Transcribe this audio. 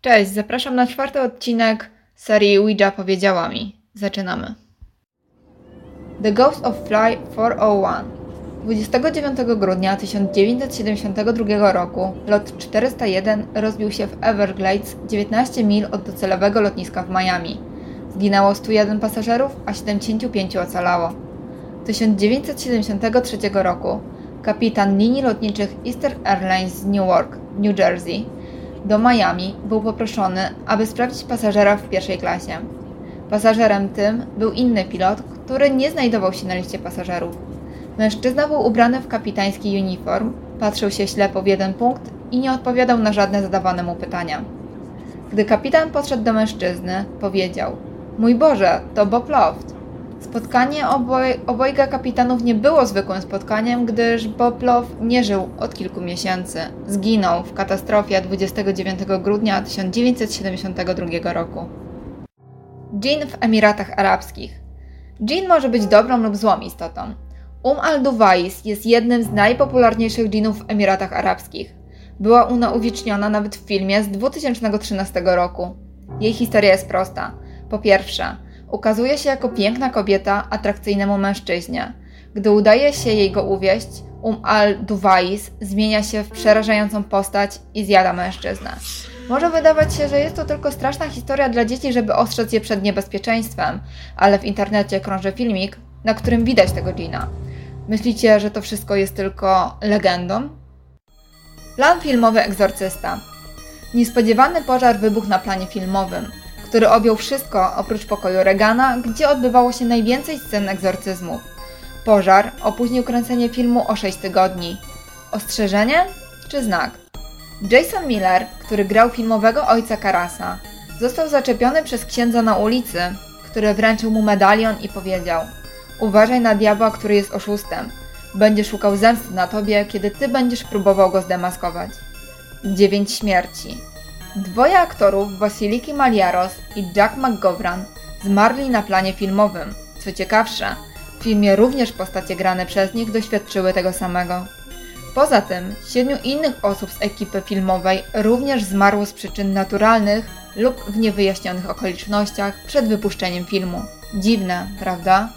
Cześć, zapraszam na czwarty odcinek serii Ouija powiedziała mi. Zaczynamy. The Ghost of Fly 401 29 grudnia 1972 roku lot 401 rozbił się w Everglades 19 mil od docelowego lotniska w Miami. Zginęło 101 pasażerów, a 75 ocalało. 1973 roku kapitan linii lotniczych Eastern Airlines z Newark, New Jersey, do Miami był poproszony, aby sprawdzić pasażera w pierwszej klasie. Pasażerem tym był inny pilot, który nie znajdował się na liście pasażerów. Mężczyzna był ubrany w kapitański uniform, patrzył się ślepo w jeden punkt i nie odpowiadał na żadne zadawane mu pytania. Gdy kapitan podszedł do mężczyzny, powiedział: Mój Boże, to Bob Loft. Spotkanie oboj, obojga kapitanów nie było zwykłym spotkaniem, gdyż Bob Love nie żył od kilku miesięcy. Zginął w katastrofie 29 grudnia 1972 roku. Dżin w Emiratach Arabskich. Dżin może być dobrą lub złą istotą. Um al-Duwais jest jednym z najpopularniejszych dżinów w Emiratach Arabskich. Była ona uwieczniona nawet w filmie z 2013 roku. Jej historia jest prosta. Po pierwsze, Ukazuje się jako piękna kobieta atrakcyjnemu mężczyźnie. Gdy udaje się jej go uwieść, Um al-Duwais zmienia się w przerażającą postać i zjada mężczyznę. Może wydawać się, że jest to tylko straszna historia dla dzieci, żeby ostrzec je przed niebezpieczeństwem, ale w internecie krąży filmik, na którym widać tego Gina. Myślicie, że to wszystko jest tylko legendą? Plan filmowy Egzorcysta. Niespodziewany pożar wybuchł na planie filmowym który objął wszystko oprócz pokoju Regana, gdzie odbywało się najwięcej scen egzorcyzmu. Pożar opóźnił kręcenie filmu o 6 tygodni. Ostrzeżenie czy znak? Jason Miller, który grał filmowego ojca Karasa, został zaczepiony przez księdza na ulicy, który wręczył mu medalion i powiedział: Uważaj na diabła, który jest oszustem. Będzie szukał zemsty na tobie, kiedy ty będziesz próbował go zdemaskować. Dziewięć śmierci. Dwoje aktorów, Wasiliki Maliaros i Jack McGovern, zmarli na planie filmowym. Co ciekawsze, w filmie również postacie grane przez nich doświadczyły tego samego. Poza tym, siedmiu innych osób z ekipy filmowej również zmarło z przyczyn naturalnych lub w niewyjaśnionych okolicznościach przed wypuszczeniem filmu. Dziwne, prawda?